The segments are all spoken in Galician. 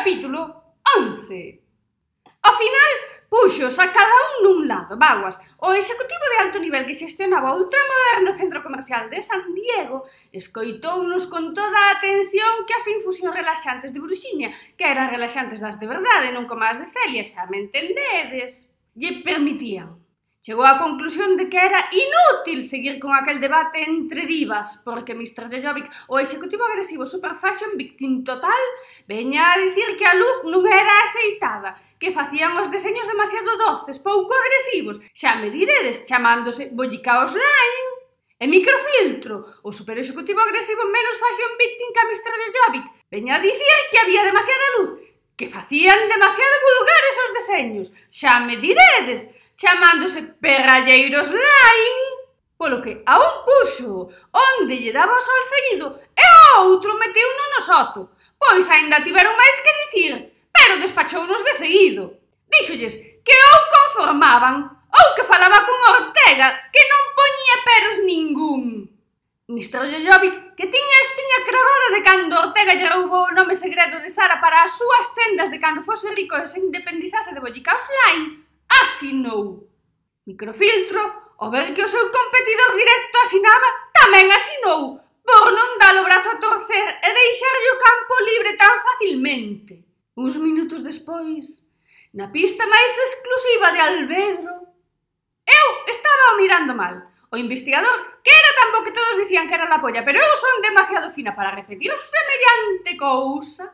capítulo 11. Ao final, puxos a cada un nun lado, vaguas, o executivo de alto nivel que xestionaba o ultramoderno centro comercial de San Diego escoitounos con toda a atención que as infusións relaxantes de Bruxiña, que eran relaxantes das de verdade, non como as de Celia, xa me entendedes, lle permitían. Chegou á conclusión de que era inútil seguir con aquel debate entre divas, porque Mr. Jojovic, o executivo agresivo super fashion victim total, veña a dicir que a luz non era aceitada, que facían os deseños demasiado doces, pouco agresivos, xa me diredes chamándose bollica online, e microfiltro, o super executivo agresivo menos fashion victim que a Mr. Jojovic, veña a dicir que había demasiada luz, que facían demasiado vulgares os deseños, xa me diredes, chamándose Perralleiros Lain, polo que a un puxo onde lle daba o sol seguido e o outro meteu no no soto, pois aínda tiveron máis que dicir, pero despachounos de seguido. Díxolles que ou conformaban ou que falaba con Ortega que non poñía peros ningún. Mr. Jojovic, que tiña a espiña cravada de cando Ortega lle roubou o nome segredo de Zara para as súas tendas de cando fose rico e se independizase de Bollicaos Line, asinou. Microfiltro, o ver que o seu competidor directo asinaba, tamén asinou, por non dar o brazo a torcer e deixarlle o campo libre tan facilmente. Uns minutos despois, na pista máis exclusiva de Albedro, eu estaba o mirando mal, o investigador, que era tan bo que todos dicían que era la polla, pero eu son demasiado fina para repetir semellante cousa,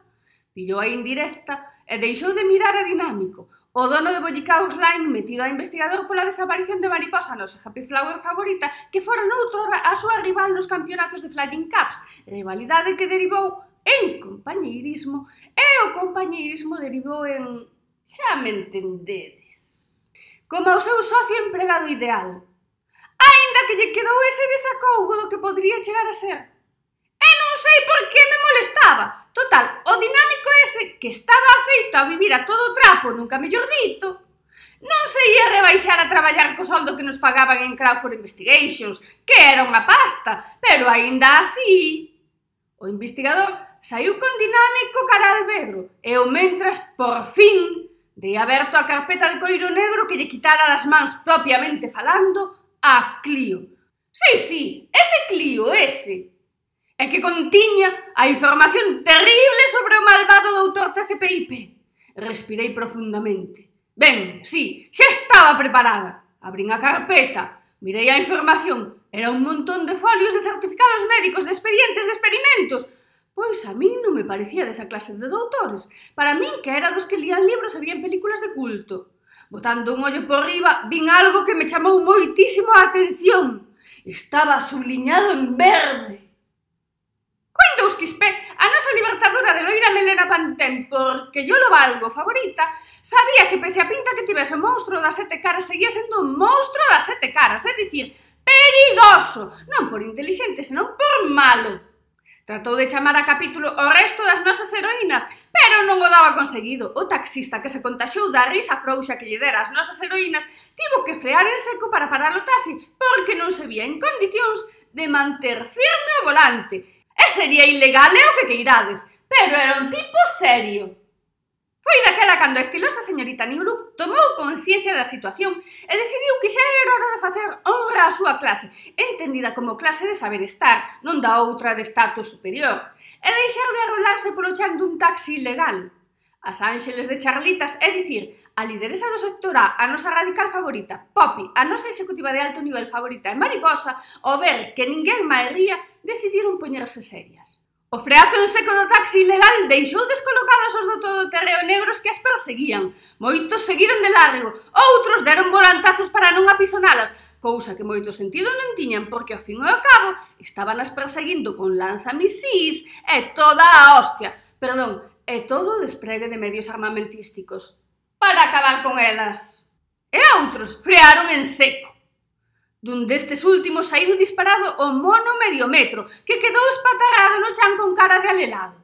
pillou a indirecta e deixou de mirar a dinámico, O dono de Bollicaus Line metido a investigador pola desaparición de Mariposa, a nosa happy flower favorita, que fora noutro a súa rival nos campeonatos de Flying Cups, rivalidade que derivou en compañeirismo e o compañeirismo derivou en... xa me entendedes. Como o seu socio empregado ideal. Ainda que lle quedou ese desacougo do que podría chegar a ser. E non sei por que me molestaba, Total, o dinámico ese que estaba afeito a vivir a todo trapo nunca mellor dito, non se ia rebaixar a traballar co soldo que nos pagaban en Crawford Investigations, que era unha pasta, pero aínda así... O investigador saiu con dinámico cara al vedro e o mentras por fin de aberto a carpeta de coiro negro que lle quitara das mans propiamente falando a Clio. Sí, sí, ese Clio, ese e que contiña a información terrible sobre o malvado doutor TCPIP. Respirei profundamente. Ben, sí, xa estaba preparada. Abrín a carpeta, mirei a información. Era un montón de folios de certificados médicos, de expedientes, de experimentos. Pois a min non me parecía desa clase de doutores. Para min que era dos que lían libros e vían películas de culto. Botando un ollo por riba, vin algo que me chamou moitísimo a atención. Estaba subliñado en verde seus quispé, a nosa libertadora de Loira Melena Pantén, porque yo lo valgo favorita, sabía que pese a pinta que tivese o monstro das sete caras, seguía sendo un monstro das sete caras, é dicir, perigoso, non por inteligente, senón por malo. Tratou de chamar a capítulo o resto das nosas heroínas, pero non o daba conseguido. O taxista que se contaxou da risa frouxa que lle dera as nosas heroínas tivo que frear en seco para parar o taxi porque non se vía en condicións de manter firme o volante E sería ilegal e o que queirades, pero era un tipo serio. Foi daquela cando a estilosa señorita Newlook tomou conciencia da situación e decidiu que xa era hora de facer honra á súa clase, entendida como clase de saber estar, non da outra de status superior, e deixar de arrolarse polo chan dun taxi ilegal. As ángeles de charlitas, é dicir, a lideresa do sector A, a nosa radical favorita, Poppy, a nosa executiva de alto nivel favorita e mariposa, ao ver que ninguén máis ría, decidiron poñerse serias. O freazo en seco do taxi ilegal deixou descolocados os do todo terreo negros que as perseguían. Moitos seguiron de largo, outros deron volantazos para non apisonalas, cousa que moito sentido non tiñan porque ao fin e ao cabo estaban as perseguindo con lanzamisís e toda a hostia, perdón, e todo o despregue de medios armamentísticos para acabar con elas. E outros frearon en seco. Dun destes últimos saíu disparado o mono medio metro, que quedou espatarrado no chan con cara de alelado.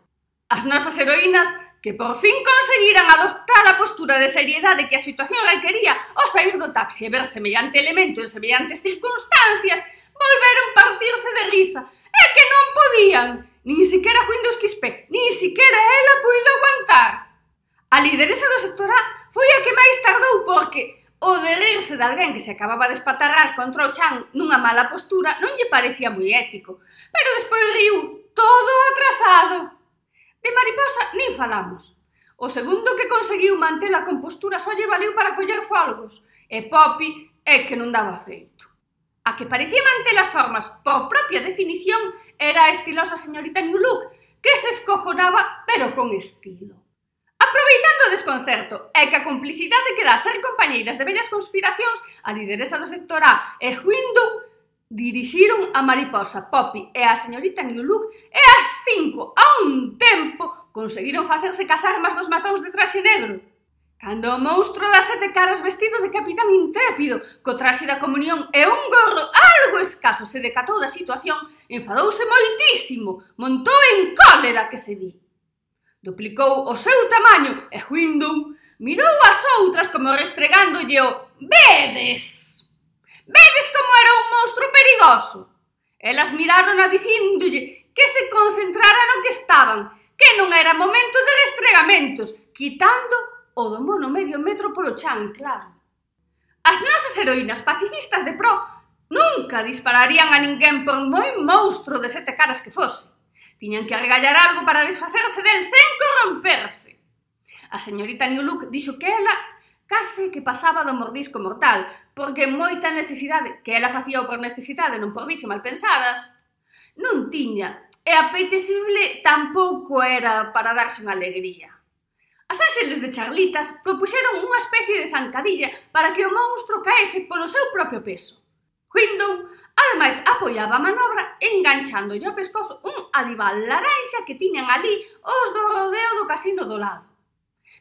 As nosas heroínas, que por fin conseguiran adoptar a postura de seriedade que a situación requería ao sair do taxi e ver semellante elemento en semellantes circunstancias, volveron partirse de risa. É que non podían! Nin siquiera Windows Quispe, nin siquiera ela puido aguantar. A lideresa do sector A foi a que máis tardou porque O de rirse de alguén que se acababa de espatarrar contra o chan nunha mala postura non lle parecía moi ético, pero despois riu todo atrasado. De mariposa nin falamos. O segundo que conseguiu manter a compostura só lle valeu para coller folgos, e Poppy é que non daba feito. A que parecía manter as formas por propia definición era a estilosa señorita New Look, que se escojonaba pero con estilo. Aproveitando o desconcerto e que a complicidade que dá ser compañeiras de bellas conspiracións, a lideresa do sector A e Windu dirixiron a mariposa Poppy e a señorita New Look e as cinco a un tempo conseguiron facerse casar armas dos matóns de traxe negro. Cando o monstro das sete caras vestido de capitán intrépido, co traxe da comunión e un gorro algo escaso se decatou da situación, enfadouse moitísimo, montou en cólera que se di. Duplicou o seu tamaño e Window mirou as outras como restregándolle o «Vedes!» «Vedes como era un monstro perigoso?» Elas miraron a dicíndolle que se concentrara no que estaban, que non era momento de restregamentos, quitando o do mono medio metro polo chan, claro. As nosas heroínas pacifistas de pro nunca dispararían a ninguén por moi monstro de sete caras que fose. Tiñan que argallar algo para desfacerse del sen corromperse. A señorita Newlook dixo que ela case que pasaba do mordisco mortal, porque moita necesidade, que ela facía por necesidade, non por vicio mal pensadas, non tiña, e apetecible tampouco era para darse unha alegría. As ángeles de charlitas propuxeron unha especie de zancadilla para que o monstro caese polo seu propio peso. Window Ademais, apoiaba a manobra enganchando ao pescozo un adival laranxa que tiñan ali os do rodeo do casino do lado.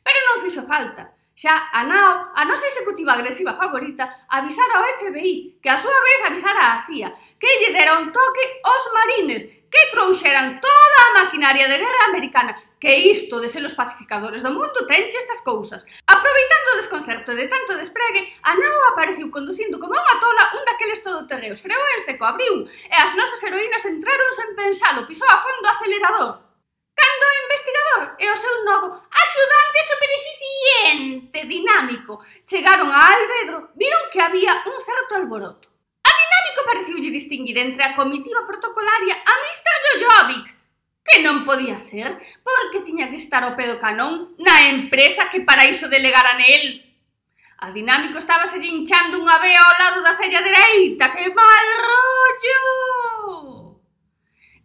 Pero non fixo falta. Xa a NAO, a nosa executiva agresiva favorita, avisara ao FBI, que a súa vez avisara a CIA, que lle dera un toque aos marines, que trouxeran toda a maquinaria de guerra americana que isto de ser os pacificadores do mundo tenche estas cousas. Aproveitando o desconcerto de tanto despregue, a nao apareciu conducindo como unha tola un daqueles todoterreos, freou en seco, abriu, e as nosas heroínas entraron sen pensalo, pisou a fondo o acelerador. Cando o investigador e o seu novo axudante supereficiente dinámico chegaron a Albedro, viron que había un certo alboroto. A dinámico pareciulle distinguir entre a comitiva protocolaria a Mr. Jojovic, Que non podía ser, porque tiña que estar ao pedo canón na empresa que para iso delegara nel. A dinámico estaba se hinchando unha vea ao lado da cella dereita. Que mal rollo!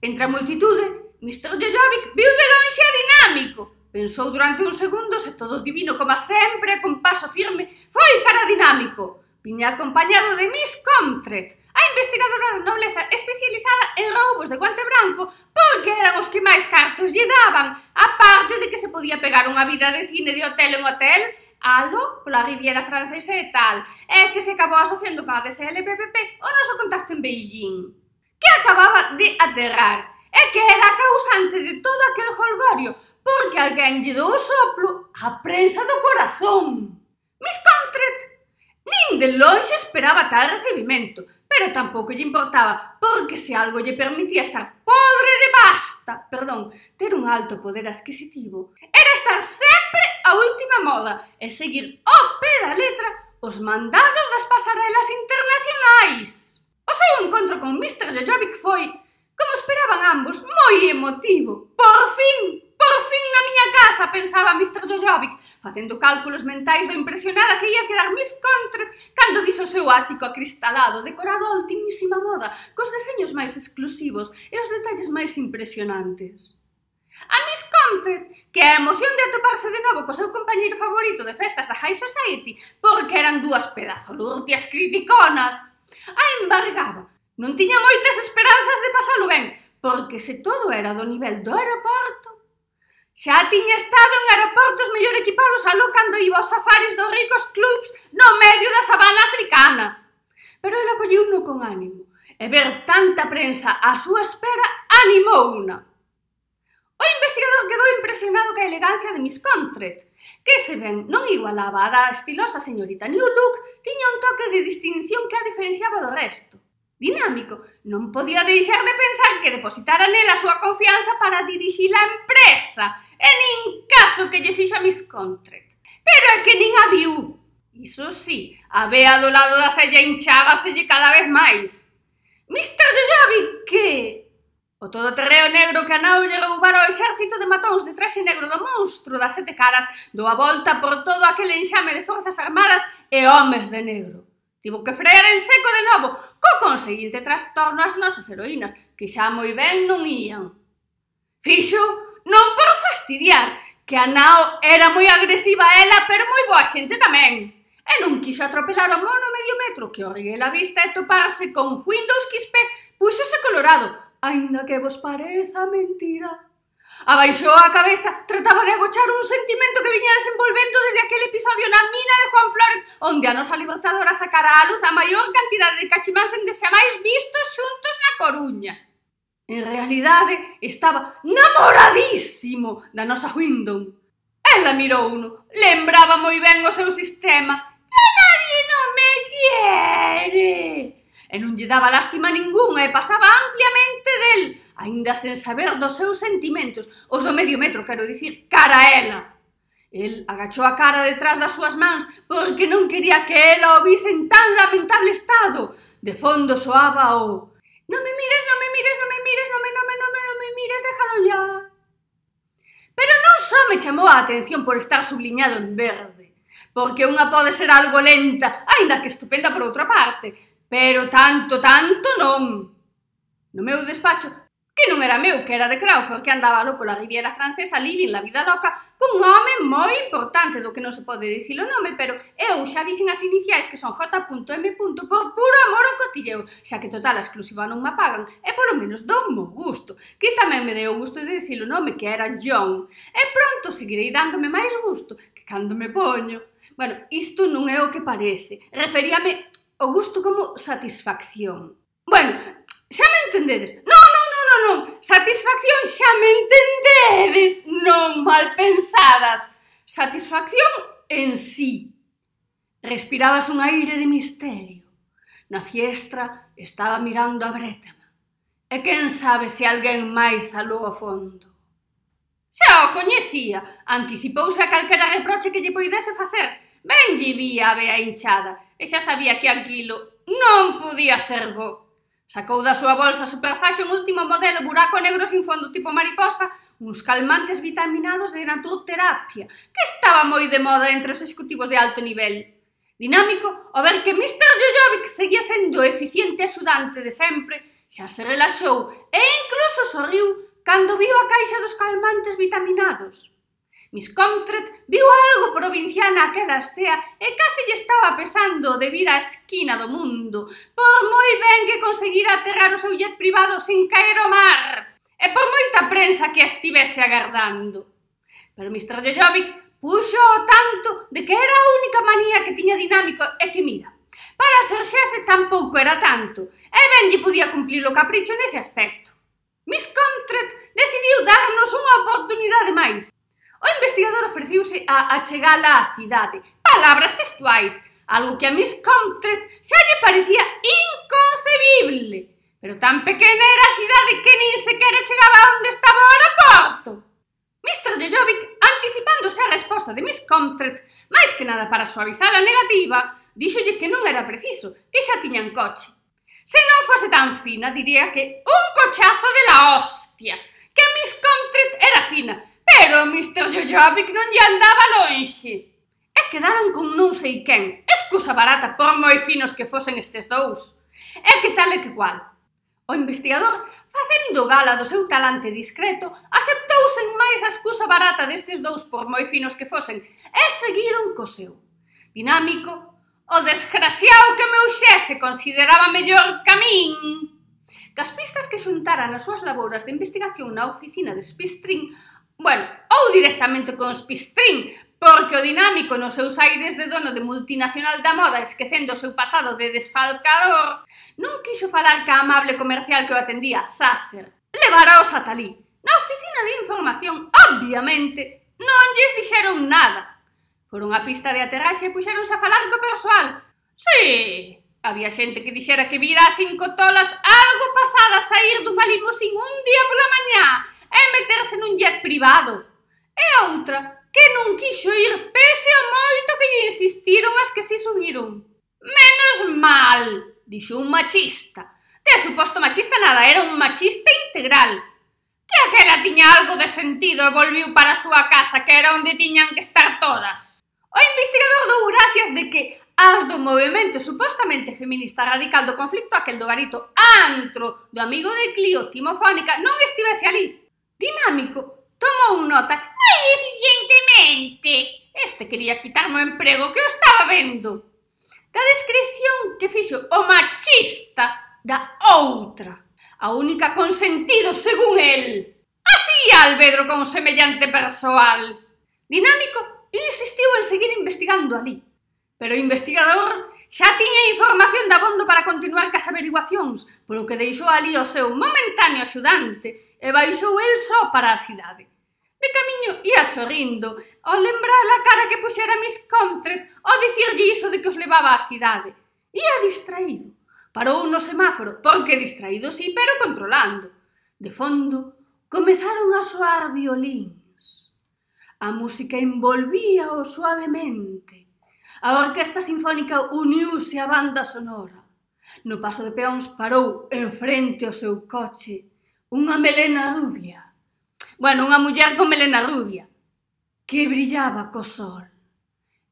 Entre a multitude, Mr. Jojovic viu de lonxe a dinámico. Pensou durante un segundo e todo divino como sempre, con paso firme, foi cara dinámico. Viña acompañado de Miss Comtret, a investigadora de nobleza especializada en roubos de guante branco que eran os que máis cartos lle daban, a parte de que se podía pegar unha vida de cine de hotel en hotel, algo pola Riviera Francesa e tal, é que se acabou asociando con a DSLPPP o noso contacto en Beijing, que acababa de aterrar, e que era causante de todo aquel holgorio, porque alguén lle dou o soplo a prensa do corazón. Miss Contret nin de longe esperaba tal recibimento, pero tampouco lle importaba, porque se algo lle permitía estar podre de basta, perdón, ter un alto poder adquisitivo, era estar sempre a última moda e seguir ao pé da letra os mandados das pasarelas internacionais. O seu encontro con Mr. Jojovic foi, como esperaban ambos, moi emotivo. Por fin, por fin na miña casa, pensaba Mr. Jojovic, facendo cálculos mentais do impresionada que ia quedar Miss Contret cando viso o seu ático acristalado, decorado a ultimísima moda, cos deseños máis exclusivos e os detalles máis impresionantes. A Miss Contret, que a emoción de atoparse de novo co seu compañeiro favorito de festas da High Society, porque eran dúas pedazolurpias criticonas, a embargaba. Non tiña moitas esperanzas de pasalo ben, porque se todo era do nivel do aeroporto, Xa tiña estado en aeroportos mellor equipados aló cando iba aos safaris dos ricos clubs no medio da sabana africana. Pero ela colleu no con ánimo, e ver tanta prensa á súa espera animou una. O investigador quedou impresionado ca elegancia de Miss Contret, que se ben non igualaba a da estilosa señorita New Look, tiña un toque de distinción que a diferenciaba do resto dinámico. Non podía deixar de pensar que depositara nela a súa confianza para dirixir a empresa, e nin caso que lle fixa mis contract. Pero é que nin a viu. Iso sí, a vea do lado da cella hinchábaselle cada vez máis. Mr. Yoyabi, que... O todoterreo negro que a nao lle roubara o exército de matóns de traxe negro do monstro das sete caras do a volta por todo aquele enxame de forzas armadas e homes de negro. Tivo que frear en seco de novo, O conseguinte trastorno as nosas heroínas, que xa moi ben non ían. Fixo non por fastidiar, que a nao era moi agresiva a ela, pero moi boa xente tamén. E non quixo atropelar o mono medio metro que orguei a vista e toparse con Windows XP puxose colorado, aínda que vos pareza mentira Abaixou a cabeza, trataba de agochar un sentimento que viña desenvolvendo desde aquel episodio na mina de Juan Flores, onde a nosa libertadora sacara á luz a maior cantidade de cachimáns en desamais vistos xuntos na Coruña. En realidade, estaba namoradísimo da nosa Windon. Ela mirou uno, lembraba moi ben o seu sistema. E nadie non me quiere. E non lle daba lástima ningunha e pasaba ampliamente del aínda sen saber dos seus sentimentos, os do medio metro, quero dicir, cara a ela. El agachou a cara detrás das súas mans porque non quería que ela o vise en tan lamentable estado. De fondo soaba o Non me mires, non me mires, non me mires, non me, non me, non me, non me mires, déjalo ya. Pero non só me chamou a atención por estar subliñado en verde, porque unha pode ser algo lenta, aínda que estupenda por outra parte, pero tanto, tanto non. No meu despacho que non era meu, que era de Crawford, que andaba lo pola Riviera Francesa living la vida loca cun home moi importante do que non se pode dicir o nome, pero eu xa dixen as iniciais que son J.M. por puro amor ao cotilleo, xa que total a exclusiva non me pagan, e polo menos dou mo gusto, que tamén me deu o gusto de dicir o nome que era John, e pronto seguirei dándome máis gusto que cando me poño. Bueno, isto non é o que parece, referíame o gusto como satisfacción. Bueno, xa me entendedes, non non, non, satisfacción xa me entendedes, non mal pensadas. Satisfacción en sí. Respirabas un aire de misterio. Na fiestra estaba mirando a Bretema. E quen sabe se alguén máis aló a fondo. Xa o coñecía, anticipouse a calquera reproche que lle poidese facer. Ben lle vía a vea hinchada, e xa sabía que aquilo non podía ser bo. Sacou da súa bolsa superfaxe un último modelo buraco negro sin fondo tipo mariposa, uns calmantes vitaminados de natoterapia, que estaba moi de moda entre os executivos de alto nivel. Dinámico, ao ver que Mr. Jojovic seguía sendo o eficiente sudante de sempre, xa se relaxou e incluso sorriu cando viu a caixa dos calmantes vitaminados. Miss Comtret viu algo provinciana aquela estea e case lle estaba pesando de vir á esquina do mundo, por moi ben que conseguira aterrar o seu jet privado sen caer ao mar, e por moita prensa que a estivese agardando. Pero Mr. Jojovic puxo o tanto de que era a única manía que tiña dinámico e que mira, para ser xefe tampouco era tanto, e ben lle podía cumplir o capricho nese aspecto. Miss Comtret decidiu darnos unha oportunidade máis, O investigador ofreciuse a achegala á cidade. Palabras textuais, algo que a Miss Comtret xa lle parecía inconcebible. Pero tan pequena era a cidade que nin sequera chegaba onde estaba o aeroporto. Mr. Jojovic, anticipándose a resposta de Miss Comtret, máis que nada para suavizar a negativa, díxolle que non era preciso, que xa tiñan coche. Se non fose tan fina, diría que un cochazo de la hostia, que Miss Comtret era fina, Pero Mr. Jojobic non lle andaba lonxe. E quedaron con non sei quen. Escusa barata por moi finos que fosen estes dous. E que tal e que cual. O investigador, facendo gala do seu talante discreto, aceptou sen máis a excusa barata destes dous por moi finos que fosen e seguiron co seu. Dinámico, o desgraciado que meu xefe consideraba mellor camín Cas pistas que xuntaran as súas labouras de investigación na oficina de Spistring, bueno, ou directamente con os pistrín, porque o dinámico nos seus aires de dono de multinacional da moda esquecendo o seu pasado de desfalcador, non quixo falar ca amable comercial que o atendía Sasser. Levaraos a talí. Na oficina de información, obviamente, non lles dixeron nada. Foron a pista de aterraxe e puxeronse a falar co persoal. Sí, había xente que dixera que vira a cinco tolas algo pasada sair dunha limusín un día pola mañá é meterse nun jet privado. E a outra, que non quixo ir pese ao moito que lle insistiron as que si subiron. Menos mal, dixo un machista. De suposto machista nada, era un machista integral. Que aquela tiña algo de sentido e volviu para a súa casa, que era onde tiñan que estar todas. O investigador dou gracias de que as do movimento supostamente feminista radical do conflicto aquel do garito antro do amigo de Clio Timofónica non estivese ali, dinámico, tomou nota moi eficientemente. Este quería quitarme o emprego que eu estaba vendo. Da descripción que fixo o machista da outra. A única con sentido, según el. Así Albedro con semellante persoal. Dinámico insistiu en seguir investigando ali. Pero o investigador Xa tiña información da bondo para continuar cas averiguacións, polo que deixou ali o seu momentáneo axudante e baixou el só para a cidade. De camiño ia sorrindo ao lembrar a cara que puxera Miss Comtret ao dicirlle iso de que os levaba á cidade. Ia distraído. Parou no semáforo, porque distraído sí, pero controlando. De fondo, comezaron a soar violíns. A música envolvía-o suavemente A Orquesta Sinfónica uniuse á banda sonora. No paso de peóns parou en frente ao seu coche unha melena rubia. Bueno, unha muller con melena rubia que brillaba co sol.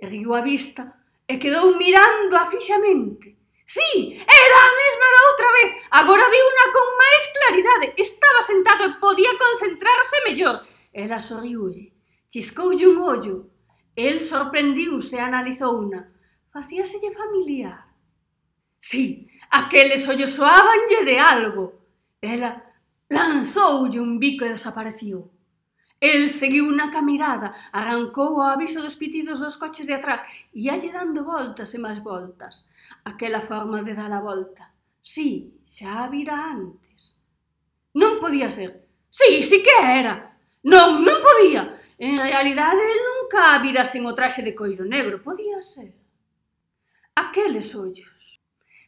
Erguiu a vista e quedou mirando afixamente. Sí, era a mesma da outra vez. Agora viuna con máis claridade. Estaba sentado e podía concentrarse mellor. Ela sorriulle, chiscoulle un ollo El sorprendiuse e analizouna. Facíaselle familiar. Sí, aqueles ollos soabanlle de algo. Ela lanzoulle un bico e desapareciu. El seguiu na camirada, arrancou o aviso dos pitidos dos coches de atrás e alle dando voltas e máis voltas. Aquela forma de dar a volta. Sí, xa a vira antes. Non podía ser. Sí, sí que era. Non, non podía. En realidade, el non nunca a vira sen o traxe de coiro negro, podía ser. Aqueles ollos.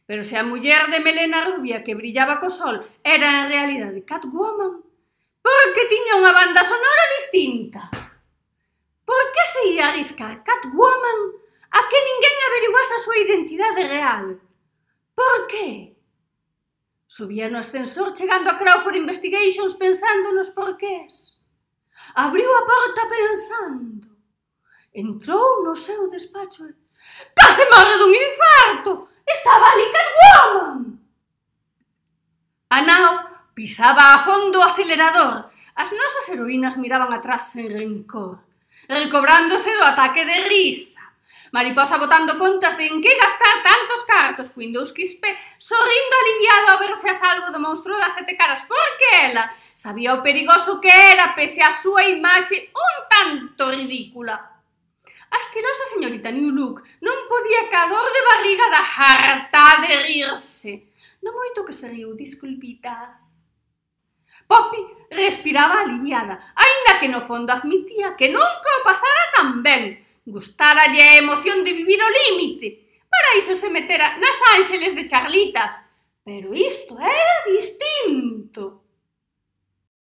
Pero se a muller de melena rubia que brillaba co sol era en realidade Catwoman, porque tiña unha banda sonora distinta. Por que se ia arriscar Catwoman a que ninguén averiguase a súa identidade real? Por que? Subía no ascensor chegando a Crawford Investigations pensando nos porqués. Abriu a porta pensando. Entrou no seu despacho e... Case morre dun infarto! Estaba ali Catwoman! A nao pisaba a fondo o acelerador. As nosas heroínas miraban atrás sen rencor, recobrándose do ataque de risa. Mariposa botando contas de en que gastar tantos cartos Windows Quispe, sorrindo aliviado a verse a salvo do monstro das sete caras, porque ela sabía o perigoso que era, pese a súa imaxe un tanto ridícula. Asquerosa señorita New Look non podía ca dor de barriga da jarta de rirse. Non moito que se riu, disculpitas. Poppy respiraba aliviada, aínda que no fondo admitía que nunca o pasara tan ben. Gustáralle a emoción de vivir o límite. Para iso se metera nas ángeles de charlitas. Pero isto era distinto.